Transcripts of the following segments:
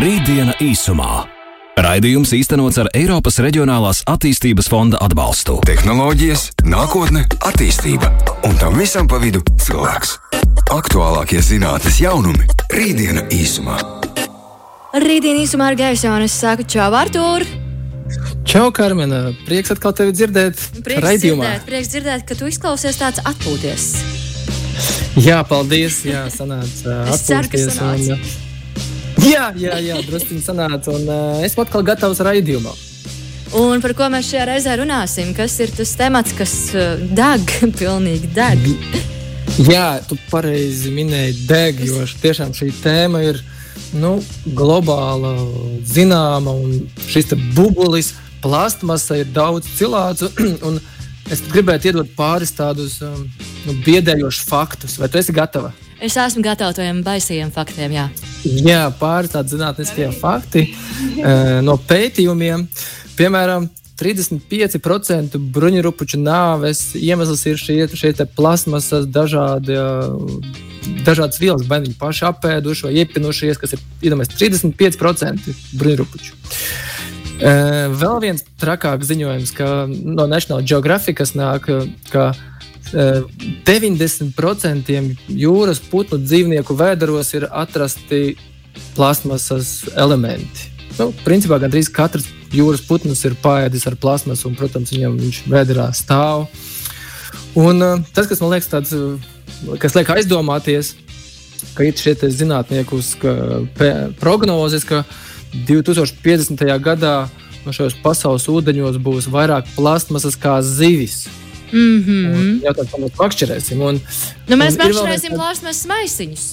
Rītdiena īsumā. Raidījums īstenots ar Eiropas Reģionālās attīstības fonda atbalstu. Tehnoloģijas, nākotne, attīstība un tam visam pa vidu cilvēks. Aktuālākie zinātnīs jaunumi - Rītdiena īsumā. Rītdien īsumā ar Gaisonu es saku čau, Artur! Čau, Karmena! Prieks atkal tevi dzirdēt Prieks raidījumā. dzirdēt, prieks dzirdēt, ka tu izklausies tāds atpūties. Jā, paldies! Jā, sanāca Es ceru, ka atpūsties sanāca. Jā, jā, jā druskuļi sanāca. Un, uh, esmu atkal gatavs raidījumam. Un par ko mēs šajā reizē runāsim? Kas ir tas temats, kas uh, deg, pilnīgi deg? Jā, tu pareizi minēji deg, jo tiešām šī tēma ir nu, globāla, zināma. un Šis bubulis, plastmasa ir daudz cilāts. un Es gribētu iedot pāris tādus um, nu, biedējošus faktus. Vai tu esi gatava? Es esmu gatava tiem baisajiem faktiem, jā. Jā, pāris tādi zinātniskie fakti eh, no pētījumiem. Piemēram, 35% bruņurupuču nāves iemesls ir šie, šie plasmasas, dažādi, eh, dažādas vielas, vai viņi paši apēduši vai iepinušies, kas ir iedomājies 35% bruņurupuču. Eh, Vēl viens trakāks ziņojums ka no National Geographic, nāk, ka 90% jūras putnu dzīvnieku vēderos ir atrasti plasmasas elementi. Nu, principā gandrīz katrs jūras putns ir pāēdis ar plasmasu, un, protams, viņam viņš vēderā stāv. Un, uh, tas, kas man liekas, tāds, uh, kas liek aizdomāties, ka ir šie zinātnieku prognozes, ka 2050. gadā no šajos pasaules ūdeņos būs vairāk plasmasas kā zivis. Mm -hmm. Jā, tā kā mēs makšķerēsim. Un, Nu, mēs ir makšķerēsim plasmas maisiņus.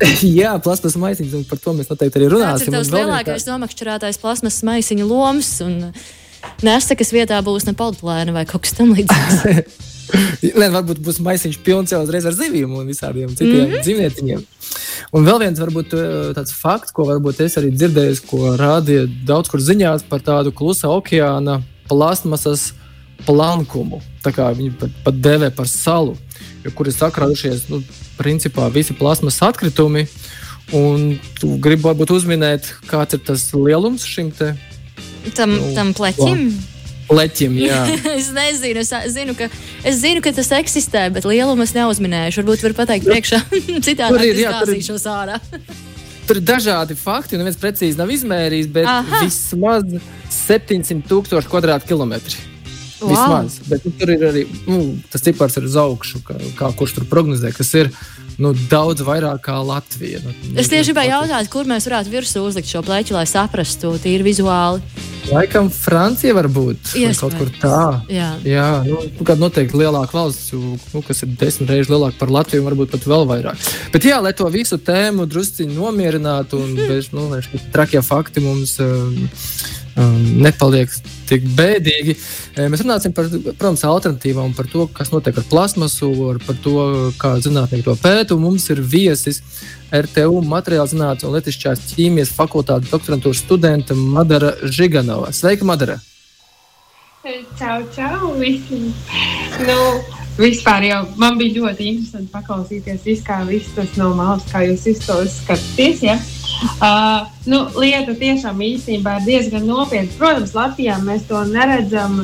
Jā, plasmas maisiņš, un par to mēs noteikti arī runāsim. ir Un vēl viens lielākais nomakšķerētais plasmas maisiņu loms? Un nesakas vietā būs ne palplēna vai kaut kas tam līdzīgs. Nē, varbūt būs maisiņš pilns jau uzreiz ar zivīm un visādiem citiem mm -hmm. dzīvnieciņiem. Un vēl viens varbūt eh, tāds fakts, ko varbūt es arī dzirdēju, ko rādīja daudz kur ziņās par tādu klusa okeāna plasmasas plankumu. Tā kā viņi pat, pat dēvē par salu, kur ir sakrājušies nu, principā visi plasmas atkritumi. Un tu gribi varbūt uzminēt, kāds ir tas lielums šim te Tam, Nu, tam pleķim. leķim. Jā. es nezinu, es zinu, ka, es zinu, ka tas eksistē, bet lielumu es neuzminēšu. Varbūt var pateikt priekšā, citādi Tur ir, es jā, tur ir- gāzīšos ārā. Tur ir dažādi fakti, un viens precīzi nav izmērījis, bet. Aha. vismaz 700 tūkstoši kvadrātkilometri. Wow. Vismaz. Bet nu, tur ir arī nu, tas cipars ir uz augšu, kā, kā kurš tur prognozē, kas ir nu, daudz vairāk kā Latvija. Nu, Es tieši gribēju jautāt, kur mēs varētu virsū uzlikt šo pleķu, lai saprastu tīri vizuāli. Laikam Francija var būt kaut kur tā. Jā. Jā, nu, kāda noteikti lielāka valsts, nu, kas ir desmit reizes lielāka par Latviju, varbūt pat vēl vairāk. Bet, jā, lai to visu tēmu druskuļi nomierinātu, un bez, nu, lai šie trakie fakti mums um, um, nepaliek tik bēdīgi, eh, mēs runāsim par, protams, alternatīvām par to, kas notiek ar plasmasu, ar par to, kā zinātnieki to pēta. Mums ir viesis RTU materiāla zinātnes un Latvijas ķīmijas fakultātes doktorantūras studenta Madara Žiganova. Sveika, Madara! Čau, čau, visiem! Nu, vispār jau man bija ļoti interesanti paklausīties, visu, kā viss tas no malas, kā jūs to skatāties. Ja? Uh, nu, lieta tiešām īstenībā ir diezgan nopietna. Protams, Latvijā mēs to neredzam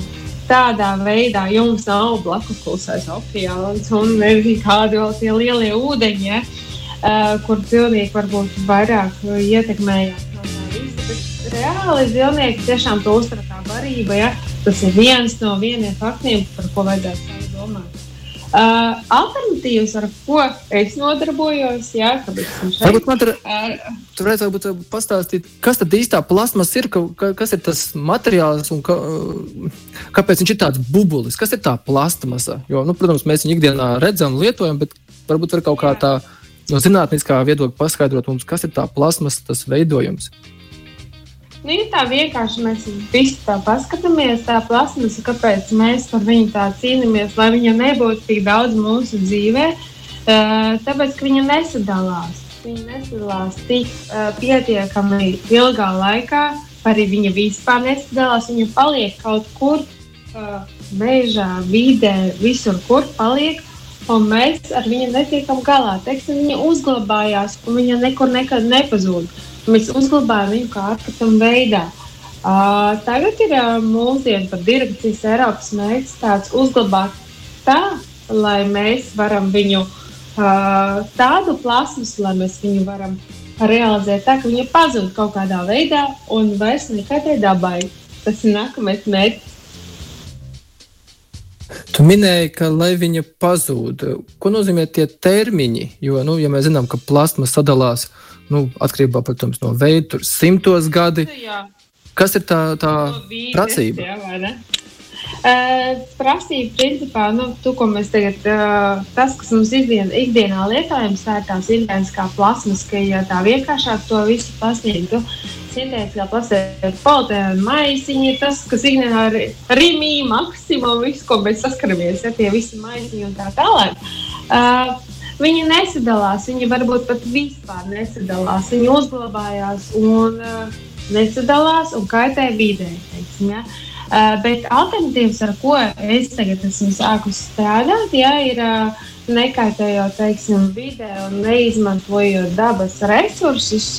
tādā veidā, jums nav blakus klusais okeāns un arī kādi vēl tie lielie ūdeņi, ja? uh, kur cilvēki varbūt vairāk ietekmējās reāli dzīvnieki tiešām to uztver kā barība. Ja? Tas ir viens no vieniem faktiem, par ko vajadzētu domāt. Uh, alternatīvas, ar ko es nodarbojos, jā. Varbūt man tur Tur varētu varbūt pastāstīt, kas tad īstā plasmas ir, ka, ka, kas ir tas materiāls un ka, kāpēc viņš ir tāds bubulis, kas ir tā plasmasa. Jo, nu, protams, mēs viņu ikdienā redzam, lietojam, bet varbūt var kaut kā tā no zinātniskā viedokļa paskaidrot mums, kas ir tā plasmas, tas veidojums. Nu, ja tā vienkārši mēs visi tā paskatāmies, tā plasmasa, kāpēc mēs par viņu tā cīnāmies, lai viņa nebūtu tik daudz mūsu dzīvē, uh, tāpēc, ka viņa nesadalās. Viņa nesadalās tik uh, pietiekami ilgā laikā, arī viņa vispār nesadalās. Viņa paliek kaut kur uh, mežā, vidē, visur, kur paliek. Un mēs ar viņu netiekam galā. Teiksim, viņa uzglabājās, un viņa nekur nekad nepazūd. Mēs uzglabājam viņu kā atkrituma veidā. Uh, tagad ir uh, mūsdienu par direkcijas Eiropas mērķis tāds uzglabāt tā, lai mēs varam viņu uh, tādu plasmasu, lai mēs viņu varam realizēt tā, ka viņa pazūd kaut kādā veidā un vairs nekādai dabai. Tas ir nākamais mērķis. Tu minēji, ka lai viņa pazūd, ko nozīmē tie termiņi? Jo, nu, ja mēs zinām, ka plasma sadalās nu, atkarībā protams, no veida, tur simtos gadi. Nu, jā. Kas ir tā, tā No vīdes, prasība? Jā? Uh, prasība, principā, nu, tu, ko mēs tagad, uh, tas, kas mums ikdien, ikdienā lietojams, tā ir tā sintētiskā plasmas, ka, ja tā vienkāršāk to visu pasniegtu, sintētiskā plasma ir politēna maisiņi, tas, kas ikdienā ir rimī, maksimum, visu, ko mēs saskaramies, ja tie visi maisiņi un tā tālāk. Uh, Viņi nesadalās, viņi varbūt pat vispār nesadalās. Viņi uzglabājās un uh, nesadalās un kaitē vidē. Teiksim, ja? uh, bet alternatīvas, ar ko es tagad esmu sākusi strādāt, ja, ir uh, nekaitējot teiksim, vidē un neizmantojot dabas resursus,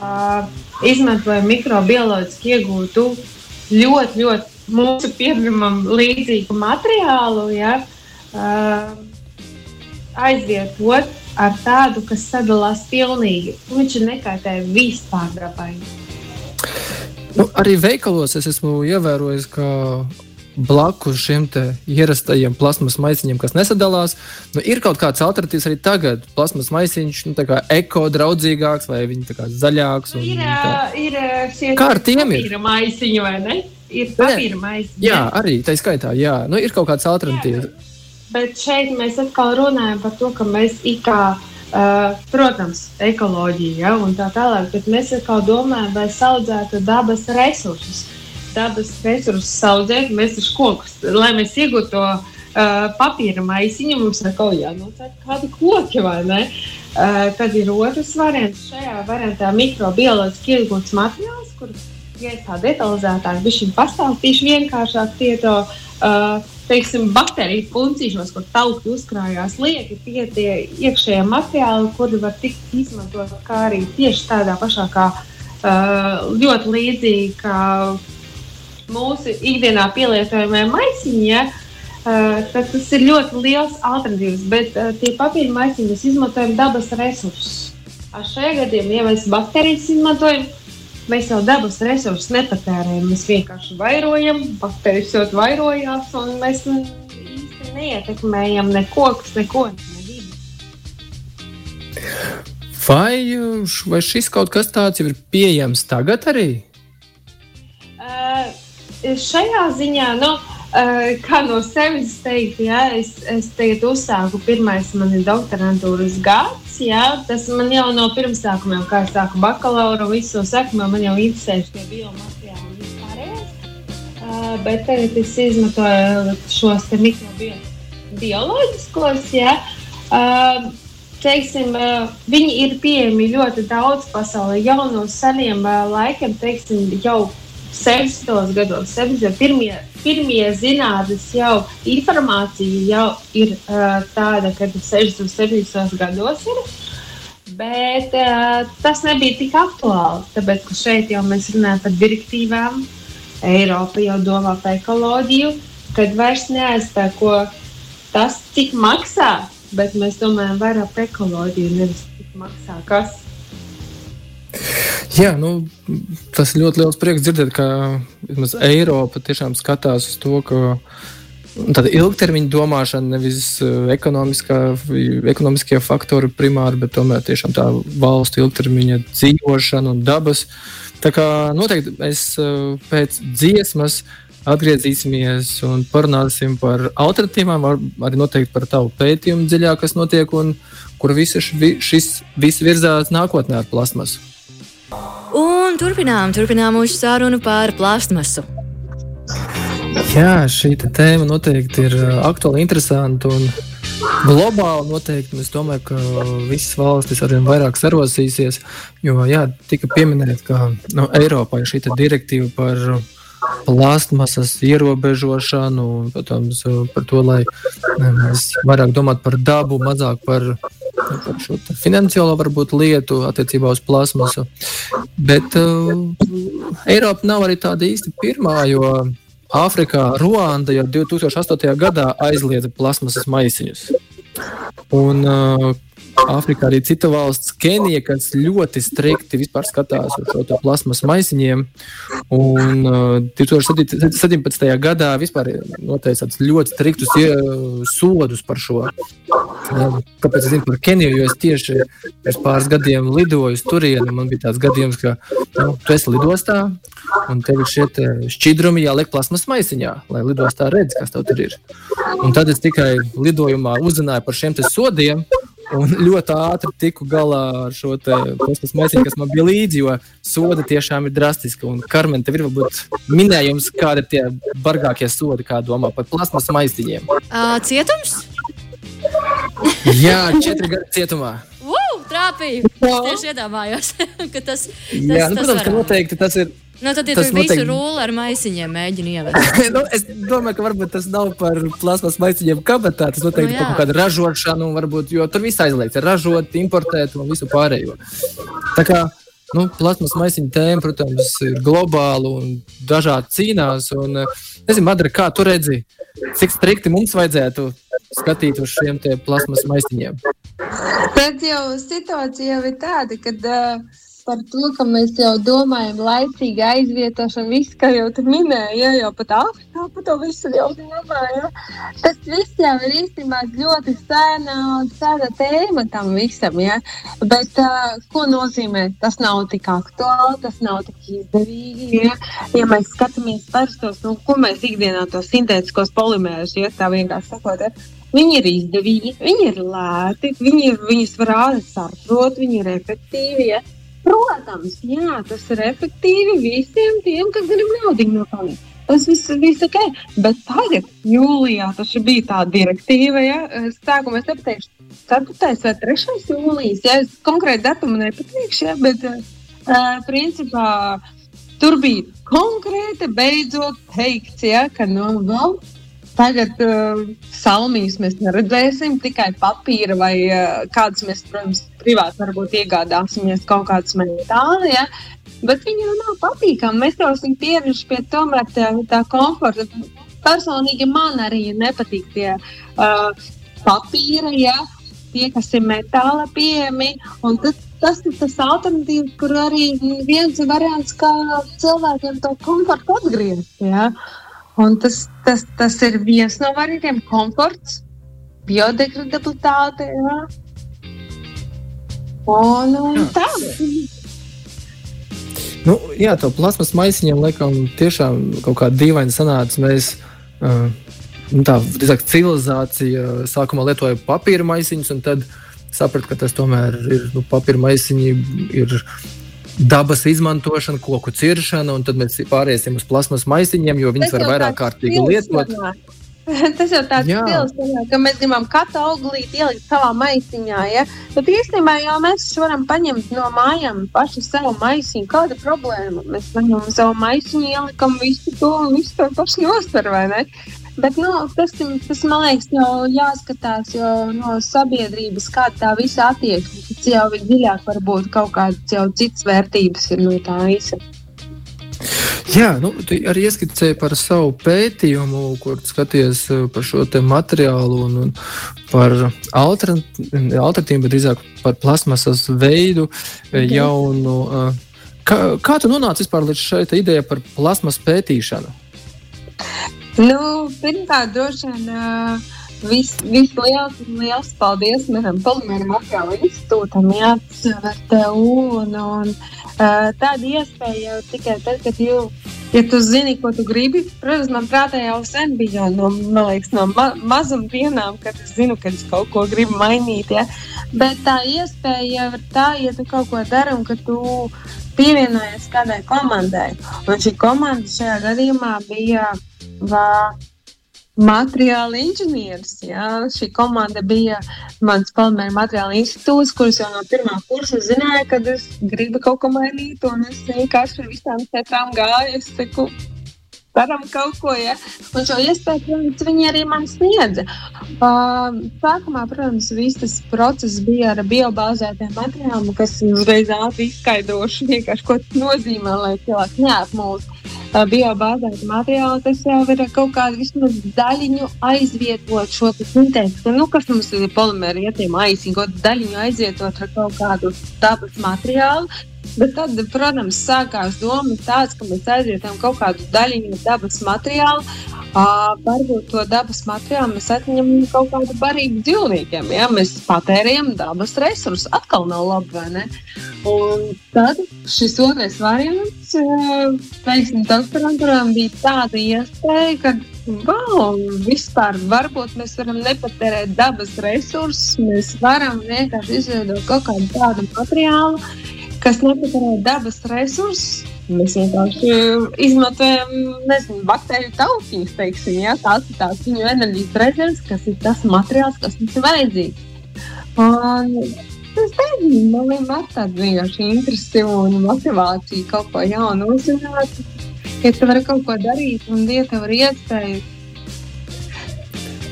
uh, izmantojot mikrobioloģiski iegūtu ļoti, ļoti mūsu pieredzamam līdzīgu materiālu. Ja, uh, aizvietot ar tādu, kas sadalās pilnīgi. Viņš nekaitē vispār dabai. Nu, arī veikalos es esmu ievērojis, ka blakus šiem ierastajiem plasmas maisiņiem, kas nesadalās, nu, ir kaut kāds alternatīvs arī tagad. Plasmas maisiņš, nu, kā eko-draudzīgāks vai viņa zaļāks. Ir, uh, ir šie papīra maisiņi, vai ne? Ir papīra maisiņi. Jā, arī tā skaitā, jā, nu, ir kaut kāds alternatīvs. Bet šeit mēs atkal runājam par to, ka mēs it kā, uh, protams, ekoloģija ja, un tā tālāk, bet mēs atkal domājam, vai audzētu dabas resursus. Dabas resursus audzēt, mēs taču kokus, lai mēs iegūtu to uh, papīra maisiņu, mums ir kaut jānocērt kādi koki, vai ne? Uh, tad ir otrs variants. Šajā variantā mikrobioloģiski iegūts materiāls, kur, ja es tā detalizētāk, pastāstīšu vienkāršāk tie to. Uh, teiksim, bateriju puncīšos, kur tauki uzkrājās lieki, tie tie iekšējie materiāli, kuri var tikt izmantot kā arī tieši tādā pašā kā uh, ļoti līdzīgi kā mūsu ikdienā pielietojamie maisiņi. Ja? Uh, tad tas ir ļoti liels alternatīvs, bet uh, tie papīra maisiņi mēs izmantojam dabas resursus. Ar šajā gadījumā, ja mēs baterijas izmantojam, mēs jau dabas resursus nepatērējam. Mēs vienkārši vairojam, baterijas jau vairojās, un mēs īsti neietekmējam ne kokus, neko. Vai, vai šis kaut kas tāds jau ir pieejams tagad arī? Uh, šajā ziņā, nu, uh, kā no sevis teikt, ja, es, es tagad uzsāku pirmais man ir doktorantūras gads. Ja, tas man jau no pirmsākumiem, kā es sāku bakalaura, visu sākumā man jau interesēja šie biomateriāli un vispārējais. Uh, bet tagad es izmantoju šos te mikrobioloģiskos. Ja, uh, teiksim, viņi ir pieejami ļoti daudz pasaulē. Jau no seniem laikiem, teiksim, jau 60. gados, 70. Pirmie, zinātnes jau informācija jau ir uh, tāda, ka 60. un 70. gados ir. Bet uh, tas nebija tik aktuāli, tāpēc ka šeit jau mēs runājam par direktīvām. Eiropa jau domā par ekoloģiju, kad vairs neaizspēko tas, cik maksā, bet mēs domājam vairāk par ekoloģiju, nevis cik maksā kas. Jā, nu, tas ļoti liels prieks dzirdēt, ka Eiropa tiešām skatās uz to, ka tāda ilgtermiņa domāšana, nevis uh, ekonomiskie faktori primāri, bet tomēr tiešām tā valstu ilgtermiņa dzīvošana un dabas. Tā kā noteikti mēs uh, pēc dziesmas atgriezīsimies un parunāsim par alternatīvām, arī noteikti par tavu pētījumu dziļāk, kas notiek un kur visi šis viss virzās nākotnē ar plasmasu. Un turpinām, turpinām mūsu sarunu par plastmasu. Jā, šī tēma noteikti ir aktuāla, interesanta un globāli. Noteikti es domāju, ka visas valstis arvien vairāk sarosīsies. Jo jā, tika pieminēts, ka no, Eiropā ir šī direktīva par plastmasas ierobežošanu, protams, par to, lai mēs vairāk domātu par dabu, mazāk par par šo finansiālo varbūt lietu attiecībā uz plasmasu. Bet uh, Eiropa nav arī tāda īsti pirmā, jo Āfrikā Ruanda jau 2008. gadā aizliedza plasmasas maisiņus. Un uh, Āfrikā arī cita valsts, Kenija, kas ļoti strikti skatās uz šo plasmas maisiņiem. Un uh, 2017. gadā vispār noteica ļoti striktus sodus par šo. Uh, kāpēc es zinu par Keniju? Jo es tieši pirms pāris gadiem lidoju uz turieni. Man bija tāds gadījums, ka nu, tu esi lidostā un tev ir šie šķidrumi jāliek plasmas maisiņā, lai lidostā redz, kas tev tur ir. Un tad es tikai lidojumā uzzināju par šiem sodiem. Un ļoti ātri tiku galā ar šo plasmas maisiņu, kas man bija līdzi, jo sodi tiešām ir drastiski. Un, Karmen, tev ir varbūt minējums, kādi ir tie bargākie sodi, kā domā par plasmas maisiņiem? Cietums? Jā, četri gadi cietumā. Wow, trāpīju! Es tieši iedomājos, ka tas, tas, Jā, nu, tas protams, ka noteikti tas ir Nu, tad, ja tas tur noteikti... visu rulli ar maisiņiem mēģina ievest. nu, es domāju, ka varbūt tas nav par plasmas maisiņiem kabatā. Tas noteikti nu, par kaut kādu ražošanu, varbūt, jo tur viss aizliegts. Ir ražot, importēt un visu pārējo. Tā kā nu, plasmas maisiņu tēma, protams, ir globāla un dažādi cīnās. Un, nezinu, Madara, kā tu redzi, cik strikti mums vajadzētu skatīt uz šiem plasmas maisiņiem? Tad jau situācija jau ir tāda, ka. Uh par to, ka mēs jau domājam, laicīgi aizvietošanu, viss, kā jau tur minēja, ja, jau pat Āfrikā par to visu jau domāja. Tas viss jau ir īstenībā ļoti sena, sena tēma tam visam. Ja. Bet, uh, ko nozīmē? Tas nav tik aktuāli, tas nav tik izdevīgi. Ja, ja mēs skatāmies parastos, nu, ko mēs ikdienā tos sintētiskos polimērus, ja tā vienkārši sakot, ja, Viņi ir izdevīgi, viņi ir lēti, viņi, viņus var ātri saprot, viņi ir efektīvi. Ja? Protams, jā, tas ir efektīvi visiem tiem, kas grib naudu nopelnīt. Tas viss ir ok, bet tagad, jūlijā, tas bija tā direktīva, ja sākumā es nepateikšu, 4. vai 3. jūlijas, ja es konkrēti datumu nepateikšu, ja, bet uh, principā tur bija konkrēti beidzot teikts, ja, ka nu, vēl Tagad uh, salmijas mēs neredzēsim, tikai papīra vai uh, kādas mēs, protams, privāti varbūt iegādāsimies kaut kādas metāli. Ja? Bet viņi jau nav patīkami. Mēs jau esam pieraduši pie tomēr tā, tā komforta. Personīgi man arī nepatīk tie uh, papīra, ja? tie, kas ir metāla pieejami. Tas, ir tas alternatīvs, kur arī viens variants, kā cilvēkiem to komfortu atgriezt. Ja? Un tas, tas, tas ir viens no variantiem - komforts, biodegradabilitāte. Jā. Un, un tā. Nu, jā, to plasmas maisiņiem laikam tiešām kaut kā dīvaini sanāca. Mēs, uh, nu, tā drīzāk civilizācija sākumā lietoja papīra maisiņus, un tad saprata, ka tas tomēr ir nu, papīra maisiņi. Ir dabas izmantošana, koku ciršana, un tad mēs pāriesim uz plasmas maisiņiem, jo viņas var vairāk kārtīgi lietot. Tas jau tāds stils, ka mēs gribam katru auglīti ielikt savā maisiņā. Ja? Bet īstenībā jau mēs varam paņemt no mājām pašu savu maisiņu. Kāda problēma? Mēs paņemam savu maisiņu, ielikam visu to un visu to pašu nostar, vai ne? Bet nu, tas, tas, man liekas, jau jāskatās jo, no sabiedrības, kāda tā visa attieksme. Tas jau ir dziļāk, varbūt kaut kādas citas vērtības ir no tā visa. Jā, nu, arī ieskicēji par savu pētījumu, kur skaties eh, par šo materiālu un, un par alternatīvu, bet drīzāk par plasmasas veidu, okay. Eh, jaunu. Eh, kā, kā tu nonāci vispār līdz šai idejai par plasmas pētīšanu? Nu, pirmkārt, droši vien uh, vis, visliels liels paldies manam Polimēra materiālu institūtam, jā, VTU. Un, un, uh, tāda iespēja jau tikai tad, kad jau, ja tu zini, ko tu gribi. Protams, man prātā jau sen bija no, liekas, no ma mazumdienām, kad es zinu, ka es kaut ko gribu mainīt. Ja? Bet tā iespēja jau ir tā, ja tu kaut ko dari un ka tu pievienojies kādai komandai. Un šī komanda šajā gadījumā bija materiāla inženieris. Jā. Šī komanda bija mans Palmēra materiāla institūts, kurš jau no pirmā kursa zināja, ka es gribu kaut ko mainīt. Un es vienkārši ar visām četrām gāju. Es teiktu, darām kaut ko. Ja? Un šo iespēju, protams, viņi arī man sniedza. Uh, sākumā, protams, viss tas process bija ar biobāzētiem materiāliem, kas uzreiz ātri izskaidrošu, ko tas nozīmē, lai cilvēki neapmūst. Uh, biobāzēta materiāla, tas jau ir kaut kāda vismaz daļiņu aizvietot šo sintētiku. Nu, kas mums ir polimēri, ja tie maisiņi, kaut daļiņu aizvietot ar kaut kādu dabas materiālu, Bet tad, protams, sākās doma tāds, ka mēs aizvietojam kaut kādu daļiņu dabas materiālu. Uh, varbūt to dabas materiālu mēs atņemam kaut kādu barību dzīvniekiem. Ja? Mēs patērējam dabas resursus. Atkal nav labi, vai ne? Un tad šis otrais variants, teiksim, doktorantūrām bija tāda iespēja, ka wow, vispār varbūt mēs varam nepatērēt dabas resursus, mēs varam vienkārši izveidot kaut kādu tādu materiālu, kas nepatērē dabas resursus. Mēs vienkārši izmantojam nezinu, baktēriju taukiņus, teiksim, ja? tās ir tās viņu enerģijas rezerves, kas ir tas materiāls, kas mums ir vajadzīgs. Un es nezinu, man vienmēr tāda vienkārši interese un motivācija kaut ko jaunu uzzināt. Ja tu vari kaut ko darīt un Dieva tev ir iespēja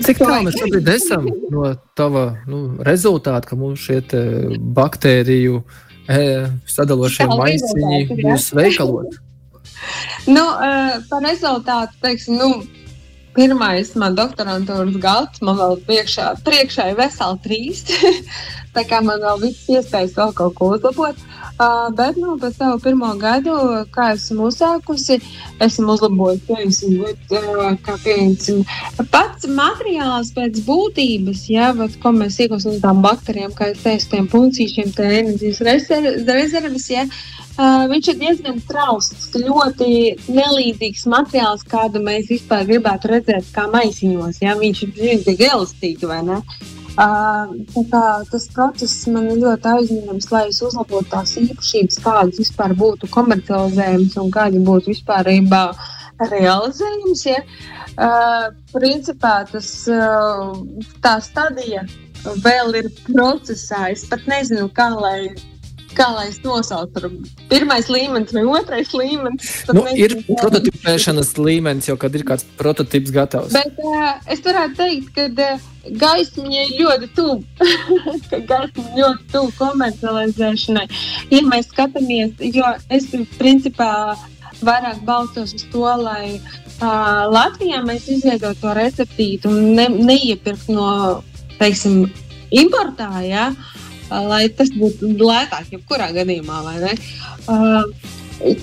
Cik tālu mēs šobrīd esam no tava nu, rezultāta, ka mums šie baktēriju sadalošie maisiņi būs veikalos? Nu, par rezultātu teiksim, nu, pirmais man doktorantūras gads, man vēl priekšā, priekšā ir veseli trīs. tā kā man vēl viss iespējas vēl kaut ko uzlabot. Uh, bet nu, pēc savu pirmo gadu, kā esmu uzsākusi, esmu uzlabojusi teiksim, bet, uh, kā pieņemsim, pats materiāls pēc būtības, ja, bet, ko mēs iegūstam no tām baktērijām, kā es teicu, tiem puncīšiem, tā enerģijas rezerves, ja, Uh, viņš ir diezgan trausls, ļoti nelīdzīgs materiāls, kādu mēs vispār gribētu redzēt, kā maisiņos. Ja? Viņš ir ļoti elastīgs, vai ne? Uh, tas process man ļoti aizņemams, lai es uzlabotu tās īpašības, kādas vispār būtu komercializējamas un kādi būtu vispār realizējams. Ja? Uh, principā tas, uh, tā stadija vēl ir procesā. Es pat nezinu, kā lai kā lai es nosaucu, pirmais līmenis vai otrais līmenis. Nu, ir prototipēšanas līmenis, jau kad ir kāds prototyps gatavs. Bet uh, es varētu teikt, ka uh, gaismiņai ļoti tuvu, ka gaismiņai ļoti tuvu komercializēšanai. Ja mēs skatāmies, jo es principā vairāk balstos uz to, lai uh, Latvijā mēs izveidotu to receptītu un ne, neiepirkt no, teiksim, importā. Ja? Uh, lai tas būtu lētāk, jebkurā gadījumā. Uh,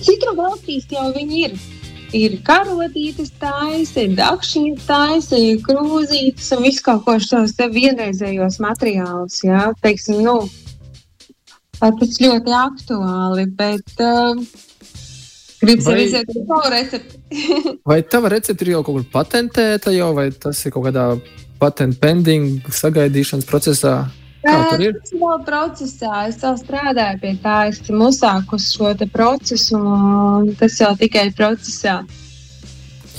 Citu valstīs jau viņi ir. Ir karotītes taisa, ir dakšiņa taisa, ir krūzītes un viss kaut ko šos vienreizējos materiālus. Jā, teiksim, nu, tas ļoti aktuāli, bet uh, Gribu sev iziet ar savu recepti. vai tava recepte ir jau kaut kur patentēta, jau, vai tas ir kaut kādā patentu pending sagaidīšanas procesā? Tas vēl procesā. Es vēl strādāju pie tā, esmu uzsākusi šo procesu, un tas jau tikai procesā.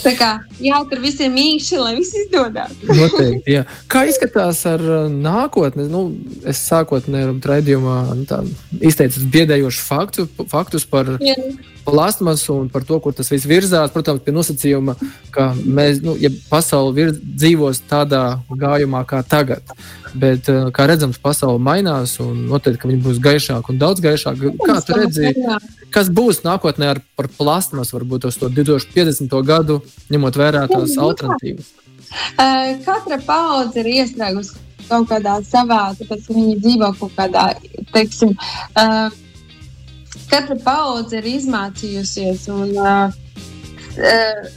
Tā kā jātur visiem īsi, lai viss izdodas. Noteikti, jā. Kā izskatās ar nākotni? Nu, es sākotnēji raidījumā nu, izteicu biedējošus faktu, faktus par jā plasmasu un par to, kur tas viss virzās. Protams, pie nosacījuma, ka mēs, nu, ja pasaule virz, dzīvos tādā gājumā kā tagad, bet, eh, kā redzams, pasaule mainās un noteikti, ka viņi būs gaišāki un daudz gaišāki. Kā tu redzi, kas būs nākotnē ar plasmasu, varbūt uz to 2050. gadu, ņemot vērā tās alternatīvas? Katra paudze ir iestrēgusi kaut kādā savā, tāpēc viņi dzīvo kaut kādā, teiksim, uh, katra paudze ir izmācījusies un uh,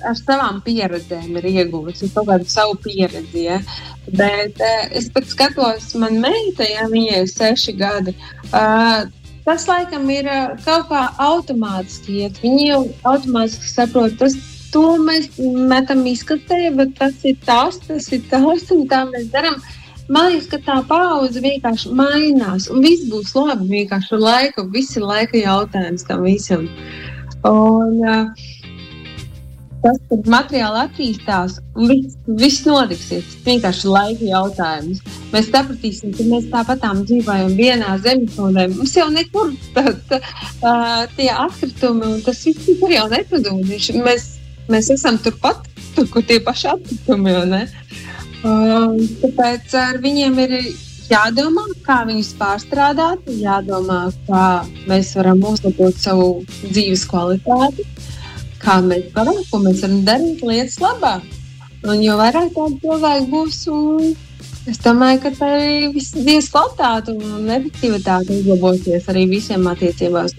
ar savām pieredzēm ir ieguvusi kaut kādu savu pieredzi. Ja? Bet uh, es pat skatos, man meita, ja viņai ir seši gadi. Uh, Tas laikam ir kaut kā automātiski iet. Viņi jau automātiski saprot, tas to mēs metam izkastē, bet tas ir tas, tas ir tas, un tā mēs darām. Uh, Man liekas, ka tā paudze vienkārši mainās, un viss būs labi. Vienkārši ar laiku, viss ir laika jautājums tam visam. Un, tas, kad materiāli attīstās, viss, viss notiksies. Tas vienkārši laika jautājums. Mēs sapratīsim, ka mēs tāpatām dzīvojam vienā zemeslodē. Mums jau nekur tā, tā, tie atkritumi un tas viss jau nepazudīs. Mēs mēs esam turpat, tur, kur tie paši atkritumi. Uh, tāpēc ar viņiem ir jādomā, kā viņus pārstrādāt, jādomā, kā mēs varam uzlabot savu dzīves kvalitāti, kā mēs varam, ko mēs varam darīt lietas labāk. Un jo vairāk tādu cilvēku būs, es domāju, ka arī viss dzīves kvalitāte un efektivitāte uzlabosies arī visiem attiecībās.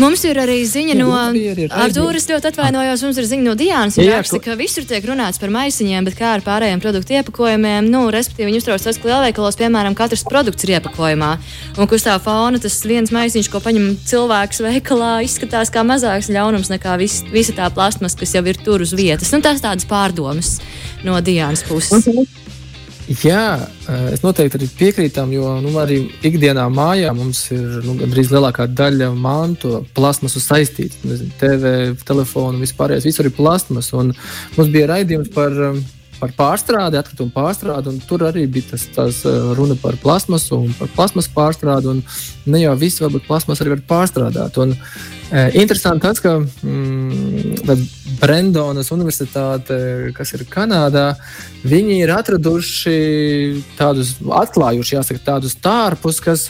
Mums ir arī ziņa no Arthūras. ļoti atvainojos. Mums ir ziņa no Dienas. Raksta, ka visur tiek runāts par maisiņiem, bet kā ar pārējiem produktu iepakojumiem. Nu, respektīvi, viņi uztrauc tas, ka lielveikalos, piemēram, katrs produkts ir iepakojumā. Un kur stāv fauna, tas viens maisiņš, ko paņem cilvēks veikalā, izskatās kā mazāks ļaunums nekā vis, visa tā plastmas, kas jau ir tur uz vietas. Nu, tas tādas pārdomas no Dienas puses. Mhm. Jā, es noteikti arī piekrītu tam, jo nu, arī ikdienā mājā mums ir nu, gandrīz lielākā daļa mantu plasmasu saistīta. TV, telefonu, vispārējais, visur ir plasmas. Mums bija raidījums par, par pārstrādi, atkritumu pārstrādi, un tur arī bija tas, tas runa par plasmasu un par plasmasu pārstrādi. Ne jau viss, varbūt plasmas arī var pārstrādāt. Un, e, interesanti tas, ka mm, Brendonas Universitāte, kas ir Kanādā, viņi ir atraduši tādus, atklājuši jāsaka, tādus tārpus, kas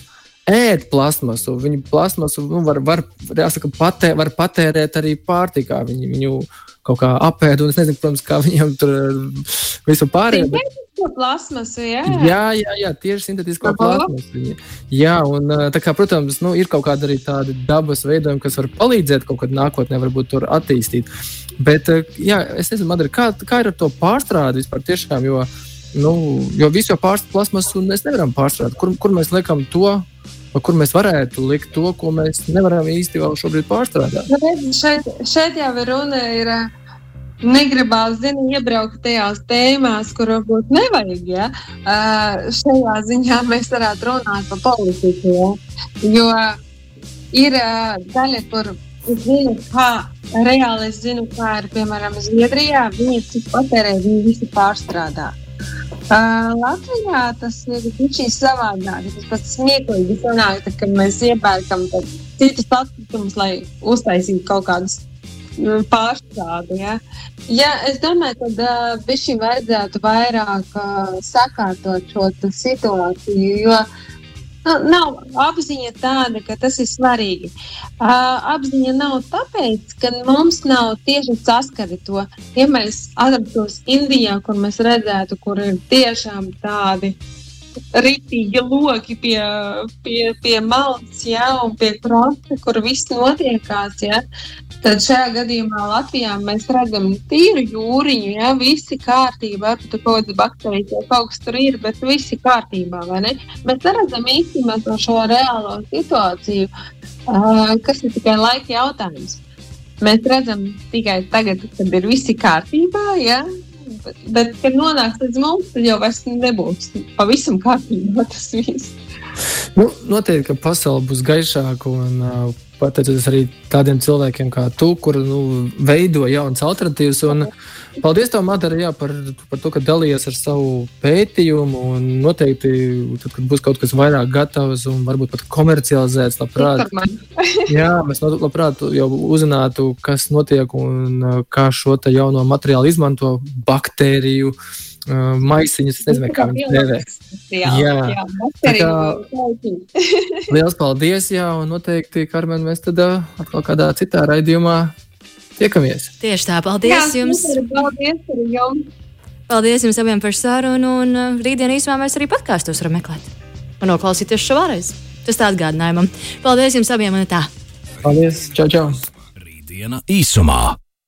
ēd plasmasu. Viņi plasmasu nu, var, var, jāsaka, patē, var patērēt arī pārtikā. Viņi viņu kaut kā apēd, un es nezinu, protams, kā viņiem tur visu pārējo. Bet... Plasmasu, jā. jā, jā, jā, tieši sintētisko plasmasu. Jā, un tā kā, protams, nu, ir kaut kāda arī tāda dabas veidojuma, kas var palīdzēt kaut kad nākotnē, varbūt tur attīstīt. Bet, jā, es nezinu, Madara, kā, kā ir ar to pārstrādi vispār tiešām, jo, nu, jo visu jau pārstrādāt plasmasu mēs nevaram pārstrādāt. Kur, kur mēs liekam to, kur mēs varētu likt to, ko mēs nevaram īsti vēl šobrīd pārstrādāt. Nu, šeit, šeit jau ir runa. Ir, negribās zinu, iebraukt tajās tēmās, kur varbūt nevajag. Ja? Uh, šajā ziņā mēs varētu runāt par politiku. Ja? Jo ir uh, daļa, kur es zinu, kā reāli es zinu, kā ir piemēram Zviedrijā. Viņi cik patērē, viņi visi pārstrādā. Uh, Latvijā tas ir bijis savādāk. Tas pats smieklīgi sanāk, ka mēs iepērkam citus atkritumus, lai uztaisītu kaut kādus pārstrādi. Ja? Ja, es domāju, ka uh, šim vajadzētu vairāk uh, sakārtot šo situāciju. Jo, Nu, nav apziņa tāda, ka tas ir svarīgi. Uh, apziņa nav tāpēc, ka mums nav tieši saskari to. Ja mēs atrastos Indijā, kur mēs redzētu, kur ir tiešām tādi rītīgi loki pie, pie, pie malas, ja, un pie krasta, kur viss notiekās. Ja, Tad šajā gadījumā Latvijā mēs redzam tīru jūriņu, ja visi kārtībā, ar kaut kādas baktērijas vai kaut kas tur ir, bet visi kārtībā. Mēs neredzam īstenībā to šo reālo situāciju, uh, kas ir tikai laika jautājums. Mēs redzam tikai tagad, kad ir visi kārtībā, ja? bet, bet kad nonāks līdz mums, tad jau vairs nebūs pavisam kārtībā tas viss. Nu, noteikti, ka pasaule būs gaišāka un uh, pateicoties arī tādiem cilvēkiem kā tu, kur nu, veido jaunas alternatīvas. Un, paldies, tev, Madara, jā, par, par to, ka dalījies ar savu pētījumu. Noteikti, tad, kad būs kaut kas vairāk gatavs un varbūt pat komercializēts, labprāt, jā, mēs labprāt jau uzzinātu, kas notiek un kā šo jauno materiālu izmanto baktēriju uh, maisiņus. Es nezinu, kā viņi dēvē. Jā, jā. jā tā kā, liels paldies, jā, un noteikti, Karmen, mēs tad uh, atkal kādā citā raidījumā tiekamies. Tieši tā, paldies jā, jums! Paldies arī jums! Paldies jums abiem par sarunu, un uh, rītdien īsumā mēs arī podkāstos varam meklēt un noklausīties šo vēlreiz. Tas tā atgādinājumam. Paldies jums abiem un tā! Paldies! Čau, čau! Rītdiena īsumā!